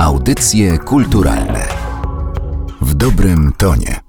Audycje kulturalne w dobrym tonie.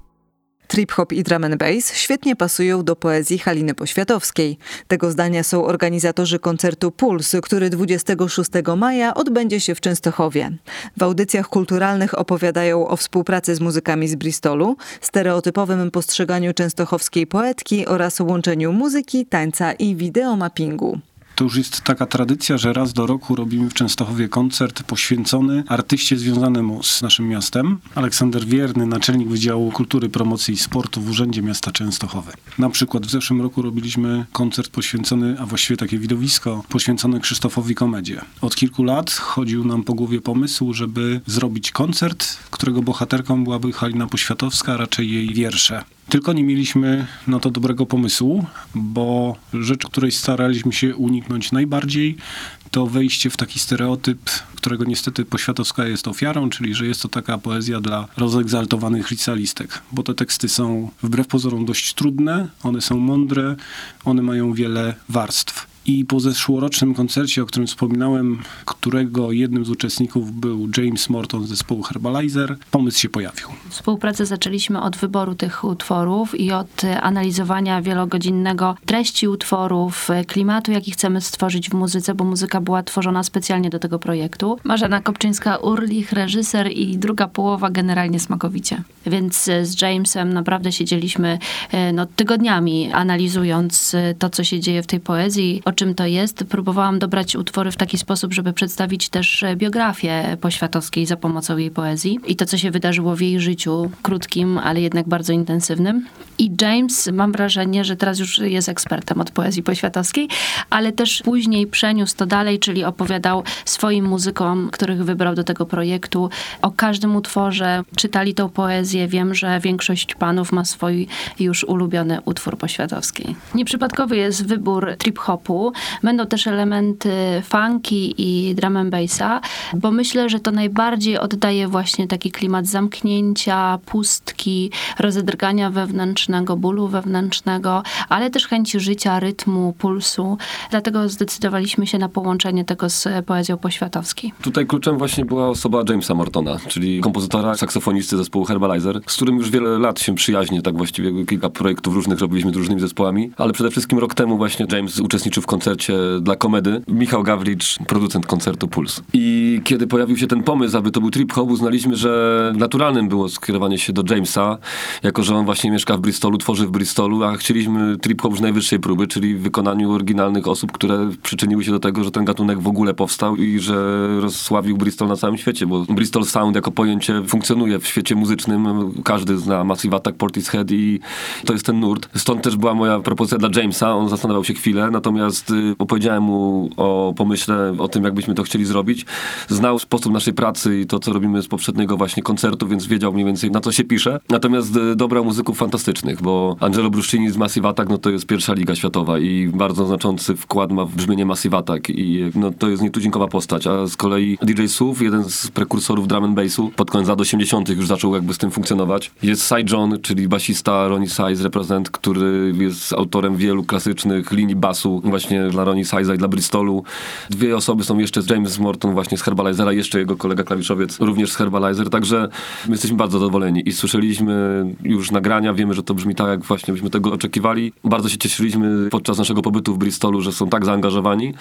Trip-hop i drum and bass świetnie pasują do poezji Haliny Poświatowskiej. Tego zdania są organizatorzy koncertu Puls, który 26 maja odbędzie się w Częstochowie. W audycjach kulturalnych opowiadają o współpracy z muzykami z Bristolu, stereotypowym postrzeganiu częstochowskiej poetki oraz łączeniu muzyki, tańca i wideomappingu. To już jest taka tradycja, że raz do roku robimy w Częstochowie koncert poświęcony artyście związanemu z naszym miastem. Aleksander Wierny, naczelnik Wydziału Kultury, Promocji i Sportu w Urzędzie Miasta Częstochowy. Na przykład w zeszłym roku robiliśmy koncert poświęcony, a właściwie takie widowisko, poświęcone Krzysztofowi Komedzie. Od kilku lat chodził nam po głowie pomysł, żeby zrobić koncert, którego bohaterką byłaby Halina Poświatowska, a raczej jej wiersze. Tylko nie mieliśmy na to dobrego pomysłu, bo rzecz, której staraliśmy się uniknąć najbardziej, to wejście w taki stereotyp, którego niestety Poświatowska jest ofiarą, czyli że jest to taka poezja dla rozegzaltowanych licealistek, bo te teksty są wbrew pozorom dość trudne, one są mądre, one mają wiele warstw. I po zeszłorocznym koncercie, o którym wspominałem, którego jednym z uczestników był James Morton z zespołu Herbalizer, pomysł się pojawił. Współpracę zaczęliśmy od wyboru tych utworów i od analizowania wielogodzinnego treści utworów, klimatu, jaki chcemy stworzyć w muzyce, bo muzyka była tworzona specjalnie do tego projektu. Marzena Kopczyńska-Urlich, reżyser i druga połowa generalnie smakowicie. Więc z Jamesem naprawdę siedzieliśmy no, tygodniami analizując to, co się dzieje w tej poezji, o czym to jest. Próbowałam dobrać utwory w taki sposób, żeby przedstawić też biografię Poświatowskiej za pomocą jej poezji i to, co się wydarzyło w jej życiu, krótkim, ale jednak bardzo intensywnym. I James, mam wrażenie, że teraz już jest ekspertem od poezji poświatowskiej, ale też później przeniósł to dalej, czyli opowiadał swoim muzykom, których wybrał do tego projektu, o każdym utworze. Czytali tą poezję. Wiem, że większość panów ma swój już ulubiony utwór poświatowski. Nieprzypadkowy jest wybór trip-hopu, Będą też elementy funky i drum and bassa, bo myślę, że to najbardziej oddaje właśnie taki klimat zamknięcia, pustki, rozedrgania wewnętrznego, bólu wewnętrznego, ale też chęci życia, rytmu, pulsu. Dlatego zdecydowaliśmy się na połączenie tego z poezją poświatowskiej. Tutaj kluczem właśnie była osoba Jamesa Mortona, czyli kompozytora, saksofonisty zespołu Herbalizer, z którym już wiele lat się przyjaźnie, tak właściwie kilka projektów różnych robiliśmy z różnymi zespołami, ale przede wszystkim rok temu właśnie James uczestniczył w koncercie dla komedy. Michał Gawlicz, producent koncertu Puls. I kiedy pojawił się ten pomysł, aby to był trip hop, uznaliśmy, że naturalnym było skierowanie się do Jamesa, jako że on właśnie mieszka w Bristolu, tworzy w Bristolu, a chcieliśmy trip hop z najwyższej próby, czyli w wykonaniu oryginalnych osób, które przyczyniły się do tego, że ten gatunek w ogóle powstał i że rozsławił Bristol na całym świecie, bo Bristol Sound jako pojęcie funkcjonuje w świecie muzycznym. Każdy zna Massive Attack, Portishead i to jest ten nurt. Stąd też była moja propozycja dla Jamesa. On zastanawiał się chwilę, natomiast y, opowiedziałem mu o pomyśle, o tym, jakbyśmy to chcieli zrobić. Znał sposób naszej pracy i to, co robimy z poprzedniego właśnie koncertu, więc wiedział mniej więcej, na co się pisze. Natomiast y, dobra muzyków fantastycznych, bo Angelo Bruscini z Massive Attack, no to jest pierwsza liga światowa i bardzo znaczący wkład ma w brzmienie Massive Attack i no to jest nietuzinkowa postać, a z kolei DJ Suf, jeden z prekursorów drum and bassu, pod koniec lat 80 już zaczął jakby z tym funkcjonować. Jest Cy John, czyli basista Ronnie Size Represent, który jest autorem wielu klasycznych linii basu właśnie dla Ronnie Size'a i dla Bristolu. Dwie osoby są jeszcze, James Morton właśnie z Herbalizera, jeszcze jego kolega klawiszowiec również z Herbalizer, także my jesteśmy bardzo zadowoleni i słyszeliśmy już nagrania, wiemy, że to brzmi tak, jak właśnie byśmy tego oczekiwali. Bardzo się cieszyliśmy podczas naszego pobytu w Bristolu, że są tak zaangażowani.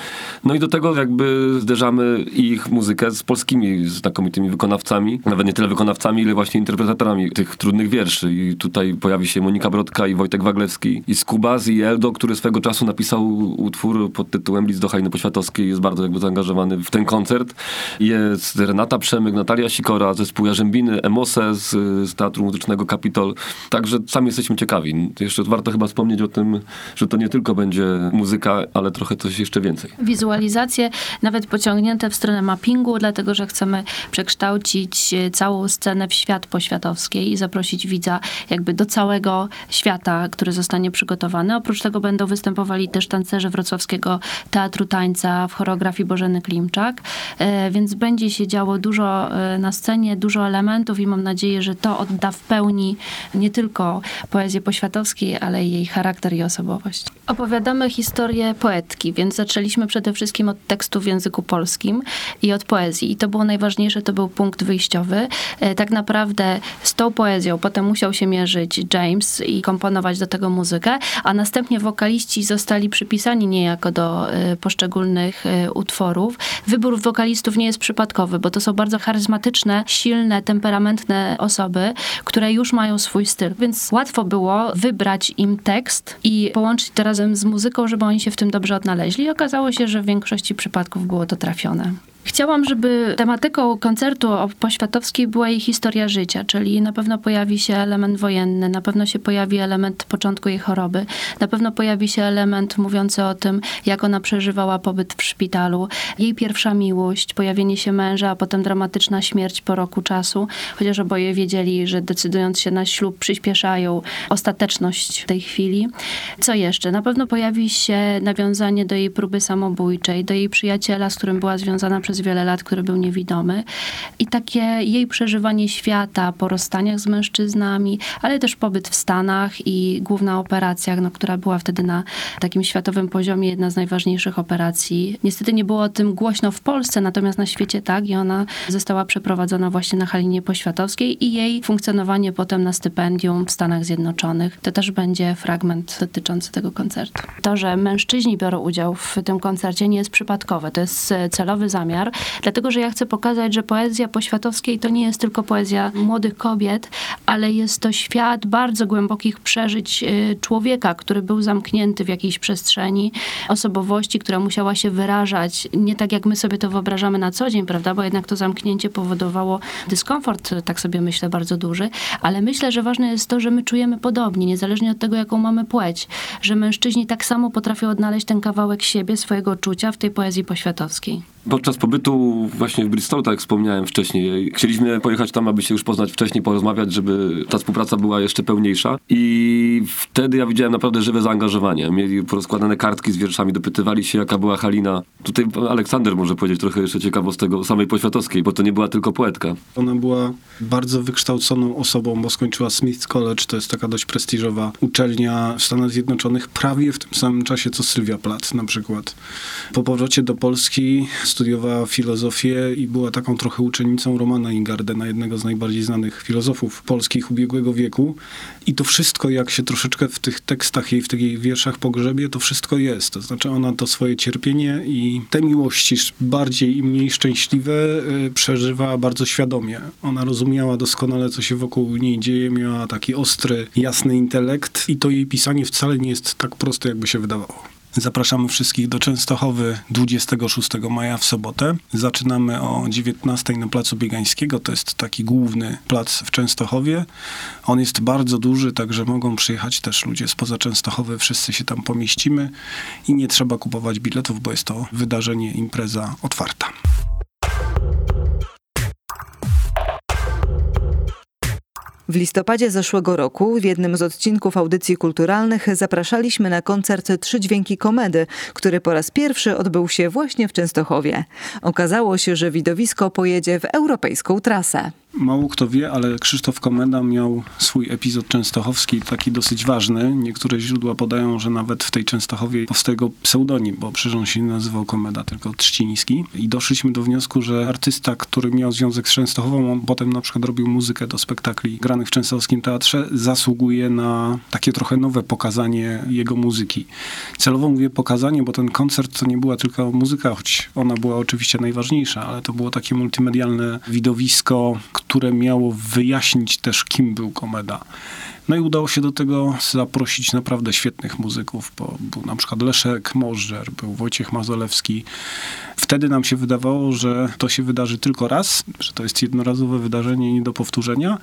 No i do tego jakby zderzamy ich muzykę z polskimi znakomitymi wykonawcami, nawet nie tyle wykonawcami, ile właśnie interpretatorami tych trudnych wierszy. I tutaj pojawi się Monika Brodka i Wojtek Waglewski i Skubaz i Eldo, który swego czasu napisał utwór pod tytułem List do Hajny Poświatowskiej, jest bardzo jakby zaangażowany w ten koncert. Jest Renata Przemyk, Natalia Sikora, zespół Jarzębiny, Emose z, z Teatru Muzycznego Kapitol. Także sami jesteśmy ciekawi. Jeszcze warto chyba wspomnieć o tym, że to nie tylko będzie muzyka, ale trochę coś jeszcze więcej. Wizualizacje nawet pociągnięte w stronę mappingu, dlatego że chcemy przekształcić całą scenę w świat poświatowskiej i zaprosić widza jakby do całego świata, który zostanie przygotowany. Oprócz tego będą występowali też tancerze Wrocławskiego Teatru Tańca w choreografii Bożeny Klimczak, e, więc będzie się działo dużo e, na scenie, dużo elementów i mam nadzieję, że to odda w pełni nie tylko poezję poświatowskiej, ale jej charakter i osobowość. Opowiadamy historię poetki, więc zaczęliśmy przede wszystkim od tekstu w języku polskim i od poezji. I to było najważniejsze, to był punkt wyjściowy. E, tak naprawdę z tą poezją potem musiał się mierzyć James i komponować do tego muzykę, a następnie wokaliści zostali przypisani niejako do e, poszczególnych e, utworów. Wybór wokalistów nie jest przypadkowy, bo to są bardzo charyzmatyczne, silne, temperamentne osoby, które już mają swój styl, więc łatwo było wybrać im tekst i połączyć to razem z muzyką, żeby oni się w tym dobrze odnaleźli. I okazało się, że w większości przypadków było to trafione. Chciałam, żeby tematyką koncertu poświatowskiej była jej historia życia, czyli na pewno pojawi się element wojenny, na pewno się pojawi element początku jej choroby, na pewno pojawi się element mówiący o tym, jak ona przeżywała pobyt w szpitalu, jej pierwsza miłość, pojawienie się męża, a potem dramatyczna śmierć po roku czasu, chociaż oboje wiedzieli, że decydując się na ślub przyspieszają ostateczność tej chwili. Co jeszcze? Na pewno pojawi się nawiązanie do jej próby samobójczej, do jej przyjaciela, z którym była związana przez przez wiele lat, który był niewidomy. I takie jej przeżywanie świata po rozstaniach z mężczyznami, ale też pobyt w Stanach i główna operacja, no, która była wtedy na takim światowym poziomie, jedna z najważniejszych operacji. Niestety nie było o tym głośno w Polsce, natomiast na świecie tak i ona została przeprowadzona właśnie na Halinie Poświatowskiej i jej funkcjonowanie potem na stypendium w Stanach Zjednoczonych. To też będzie fragment dotyczący tego koncertu. To, że mężczyźni biorą udział w tym koncercie nie jest przypadkowe. To jest celowy zamiar dlatego że ja chcę pokazać, że poezja poświatowskiej to nie jest tylko poezja młodych kobiet, ale jest to świat bardzo głębokich przeżyć y, człowieka, który był zamknięty w jakiejś przestrzeni, osobowości, która musiała się wyrażać nie tak, jak my sobie to wyobrażamy na co dzień, prawda, bo jednak to zamknięcie powodowało dyskomfort, tak sobie myślę, bardzo duży, ale myślę, że ważne jest to, że my czujemy podobnie, niezależnie od tego, jaką mamy płeć, że mężczyźni tak samo potrafią odnaleźć ten kawałek siebie, swojego czucia w tej poezji poświatowskiej. Podczas pobytu właśnie w Bristolu, tak jak wspomniałem wcześniej, chcieliśmy pojechać tam, aby się już poznać wcześniej, porozmawiać, żeby ta współpraca była jeszcze pełniejsza. I wtedy ja widziałem naprawdę żywe zaangażowanie. Mieli porozkładane kartki z wierszami, dopytywali się, jaka była Halina. Tutaj Aleksander może powiedzieć trochę jeszcze ciekawostek o samej Poświatowskiej, bo to nie była tylko poetka. Ona była bardzo wykształconą osobą, bo skończyła Smith College, to jest taka dość prestiżowa uczelnia w Stanach Zjednoczonych, prawie w tym samym czasie co Sylwia Plath na przykład. Po powrocie do Polski studiowała filozofię i była taką trochę uczennicą Romana Ingardena, jednego z najbardziej znanych filozofów polskich ubiegłego wieku. I to wszystko, jak się troszeczkę w tych tekstach jej, w tych jej wierszach pogrzebie, to wszystko jest. To znaczy ona to swoje cierpienie i te miłości bardziej i mniej szczęśliwe y, przeżywa bardzo świadomie. Ona rozumiała doskonale, co się wokół niej dzieje, miała taki ostry, jasny intelekt i to jej pisanie wcale nie jest tak proste, jakby się wydawało. Zapraszamy wszystkich do Częstochowy 26 maja w sobotę. Zaczynamy o 19 na Placu Biegańskiego. To jest taki główny plac w Częstochowie. On jest bardzo duży, także mogą przyjechać też ludzie spoza Częstochowy. Wszyscy się tam pomieścimy i nie trzeba kupować biletów, bo jest to wydarzenie, impreza otwarta. W listopadzie zeszłego roku w jednym z odcinków audycji kulturalnych zapraszaliśmy na koncert Trzy Dźwięki Komedy, który po raz pierwszy odbył się właśnie w Częstochowie. Okazało się, że widowisko pojedzie w europejską trasę. Mało kto wie, ale Krzysztof Komenda miał swój epizod częstochowski, taki dosyć ważny. Niektóre źródła podają, że nawet w tej Częstochowie powstał jego pseudonim, bo przecież on się nie nazywał Komenda, tylko Trzciński. I doszliśmy do wniosku, że artysta, który miał związek z Częstochową, on potem na przykład robił muzykę do spektakli granych w Częstochowskim Teatrze, zasługuje na takie trochę nowe pokazanie jego muzyki. Celowo mówię pokazanie, bo ten koncert to nie była tylko muzyka, choć ona była oczywiście najważniejsza, ale to było takie multimedialne widowisko, które miało wyjaśnić też, kim był Komeda. No i udało się do tego zaprosić naprawdę świetnych muzyków, bo był na przykład Leszek Możdżer, był Wojciech Mazolewski. Wtedy nam się wydawało, że to się wydarzy tylko raz, że to jest jednorazowe wydarzenie nie do powtórzenia,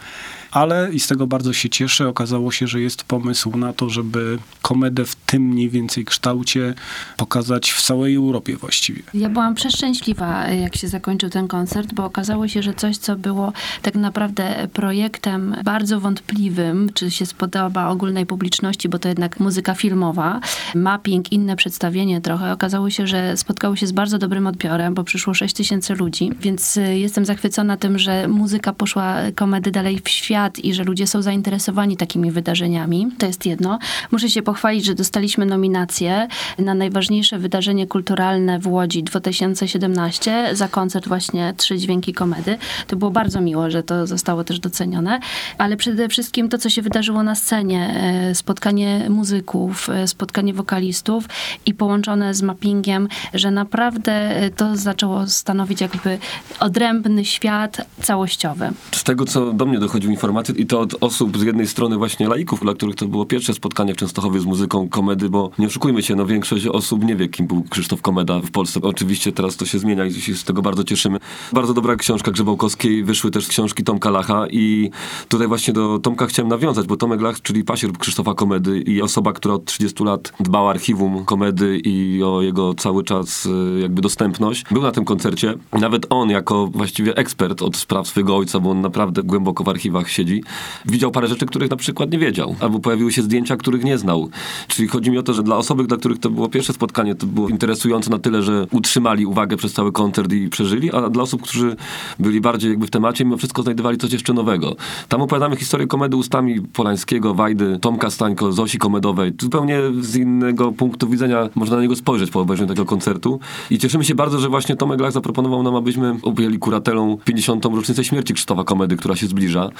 ale i z tego bardzo się cieszę. Okazało się, że jest pomysł na to, żeby komedę w tym mniej więcej kształcie pokazać w całej Europie właściwie. Ja byłam przeszczęśliwa, jak się zakończył ten koncert, bo okazało się, że coś, co było tak naprawdę projektem bardzo wątpliwym, czy się spodoba ogólnej publiczności, bo to jednak muzyka filmowa. Mapping, inne przedstawienie trochę. Okazało się, że spotkało się z bardzo dobrym odbiorem, bo przyszło 6 tysięcy ludzi, więc y, jestem zachwycona tym, że muzyka poszła komedy dalej w świat i że ludzie są zainteresowani takimi wydarzeniami. To jest jedno. Muszę się pochwalić, że dostaliśmy nominację na najważniejsze wydarzenie kulturalne w Łodzi 2017 za koncert właśnie Trzy Dźwięki Komedy. To było bardzo miło, że to zostało też docenione, ale przede wszystkim to, co się wydarzyło na scenie, e, spotkanie muzyków, e, spotkanie wokalistów i połączone z mappingiem, że naprawdę e, to zaczęło stanowić jakby odrębny świat całościowy. Z tego, co do mnie dochodziły informacje i to od osób z jednej strony właśnie laików, dla których to było pierwsze spotkanie w Częstochowie z muzyką komedy, bo nie oszukujmy się, no większość osób nie wie, kim był Krzysztof Komeda w Polsce. Oczywiście teraz to się zmienia i się z tego bardzo cieszymy. Bardzo dobra książka Grzebałkowskiej, wyszły też książki Tomka Lacha i tutaj właśnie do Tomka chciałem nawiązać, bo Tomek Lach, czyli pasierb Krzysztofa Komedy i osoba, która od 30 lat dba o archiwum komedy i o jego cały czas e, jakby dostępność, był na tym koncercie. Nawet on jako właściwie ekspert od spraw swojego ojca, bo on naprawdę głęboko w archiwach siedzi, widział parę rzeczy, których na przykład nie wiedział. Albo pojawiły się zdjęcia, których nie znał. Czyli chodzi mi o to, że dla osoby, dla których to było pierwsze spotkanie, to było interesujące na tyle, że utrzymali uwagę przez cały koncert i przeżyli, a dla osób, którzy byli bardziej jakby w temacie, mimo wszystko znajdowali coś jeszcze nowego. Tam opowiadamy historię komedy ustami Polańskiego, Wajdy, Tomka Stańko, Zosi Komedowej. Zupełnie z innego punktu widzenia można na niego spojrzeć po obejrzeniu tego koncertu. I cieszymy się bardzo, że właśnie Tomek Lach zaproponował nam, abyśmy objęli kuratelą 50. rocznicę śmierci Krzysztofa Komedy, która się zbliża.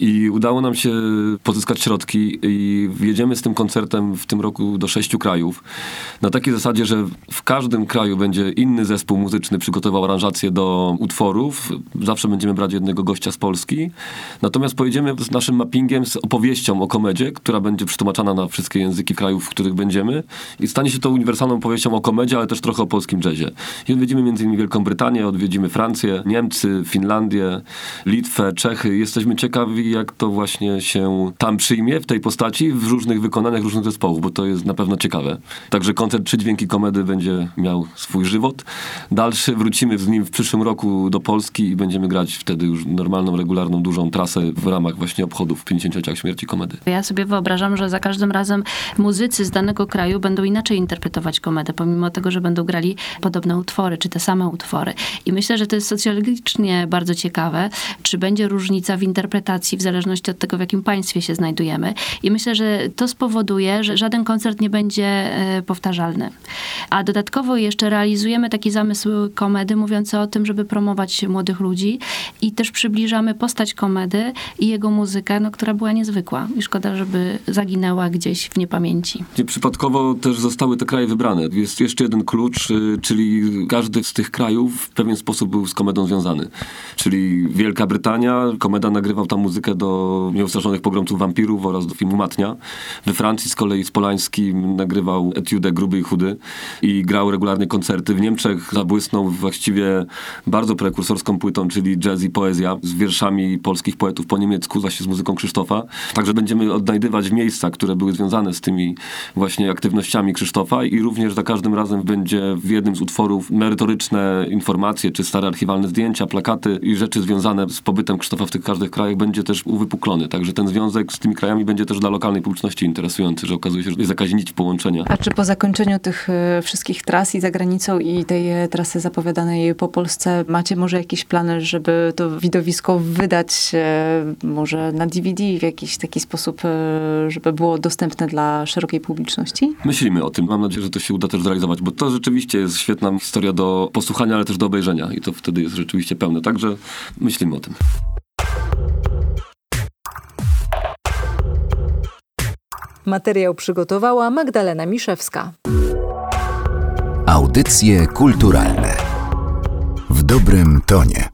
I udało nam się pozyskać środki i jedziemy z tym koncertem w tym roku do sześciu krajów. Na takiej zasadzie, że w każdym kraju będzie inny zespół muzyczny przygotował aranżację do utworów. Zawsze będziemy brać jednego gościa z Polski. Natomiast pojedziemy z naszym mappingiem, z opowieścią o komedzie, która będzie przetłumaczana na wszystkie języki krajów, w których będziemy. I stanie się to uniwersalną opowieścią o komedzie, ale też trochę o polskim jazzie. I odwiedzimy m.in. Wielką Brytanię, odwiedzimy Francję, Niemcy, Finlandię, Litwę, Czechy. Jesteśmy ciekawi, jak to właśnie się tam przyjmie w tej postaci, w różnych wykonaniach różnych zespołów, bo to jest na pewno ciekawe. Także koncert Trzy Dźwięki Komedy będzie miał swój żywot. Dalszy wrócimy z nim w przyszłym roku do Polski i będziemy grać wtedy już normalną, regularną, dużą trasę w ramach właśnie obchodów 50 śmierci komedy. Ja sobie wyobrażam, że za każdym razem muzycy z danego kraju będą inaczej interpretować komedę, pomimo tego, że będą grali podobne utwory, czy te same utwory. I myślę, że to jest socjologicznie bardzo ciekawe, czy będzie różnica w interpretacji w zależności od tego, w jakim państwie się znajdujemy. I myślę, że to spowoduje, że żaden koncert nie będzie e, powtarzalny. A dodatkowo jeszcze realizujemy taki zamysł komedy mówiący o tym, żeby promować młodych ludzi i też przybliżamy postać komedy i jego muzykę, no, która była niezwykła. I szkoda, żeby zaginęła gdzieś w niepamięci. Przypadkowo też zostały te kraje wybrane. Jest jeszcze jeden klucz, y, czyli każdy z tych krajów w pewien sposób był z komedą związany. Czyli Wielka Brytania, komeda nagrywał tam muzykę do nieustraszonych pogromców wampirów oraz do filmu Matnia. We Francji z kolei z Polańskim nagrywał etiudę Gruby i Chudy i grał regularnie koncerty. W Niemczech zabłysnął właściwie bardzo prekursorską płytą, czyli jazz i poezja z wierszami polskich poetów po niemiecku, zaś z muzyką Krzysztofa. Także będziemy odnajdywać miejsca, które były związane z tymi właśnie aktywnościami Krzysztofa i również za każdym razem będzie w jednym z utworów merytoryczne informacje, czy stare archiwalne zdjęcia, plakaty i rzeczy związane z pobytem Krzysztofa w tych każdych krajach będzie też uwypuklony. Także ten związek z tymi krajami będzie też dla lokalnej publiczności interesujący, że okazuje się, że jest jakaś nić połączenia. A czy po zakończeniu tych e, wszystkich tras i za granicą i tej e, trasy zapowiadanej po Polsce macie może jakieś plany, żeby to widowisko wydać e, może na DVD w jakiś taki sposób, żeby było dostępne dla szerokiej publiczności? Myślimy o tym. Mam nadzieję, że to się uda też zrealizować, bo to rzeczywiście jest świetna historia do posłuchania, ale też do obejrzenia i to wtedy jest rzeczywiście pełne. Także myślimy o tym. Materiał przygotowała Magdalena Miszewska. Audycje kulturalne w dobrym tonie.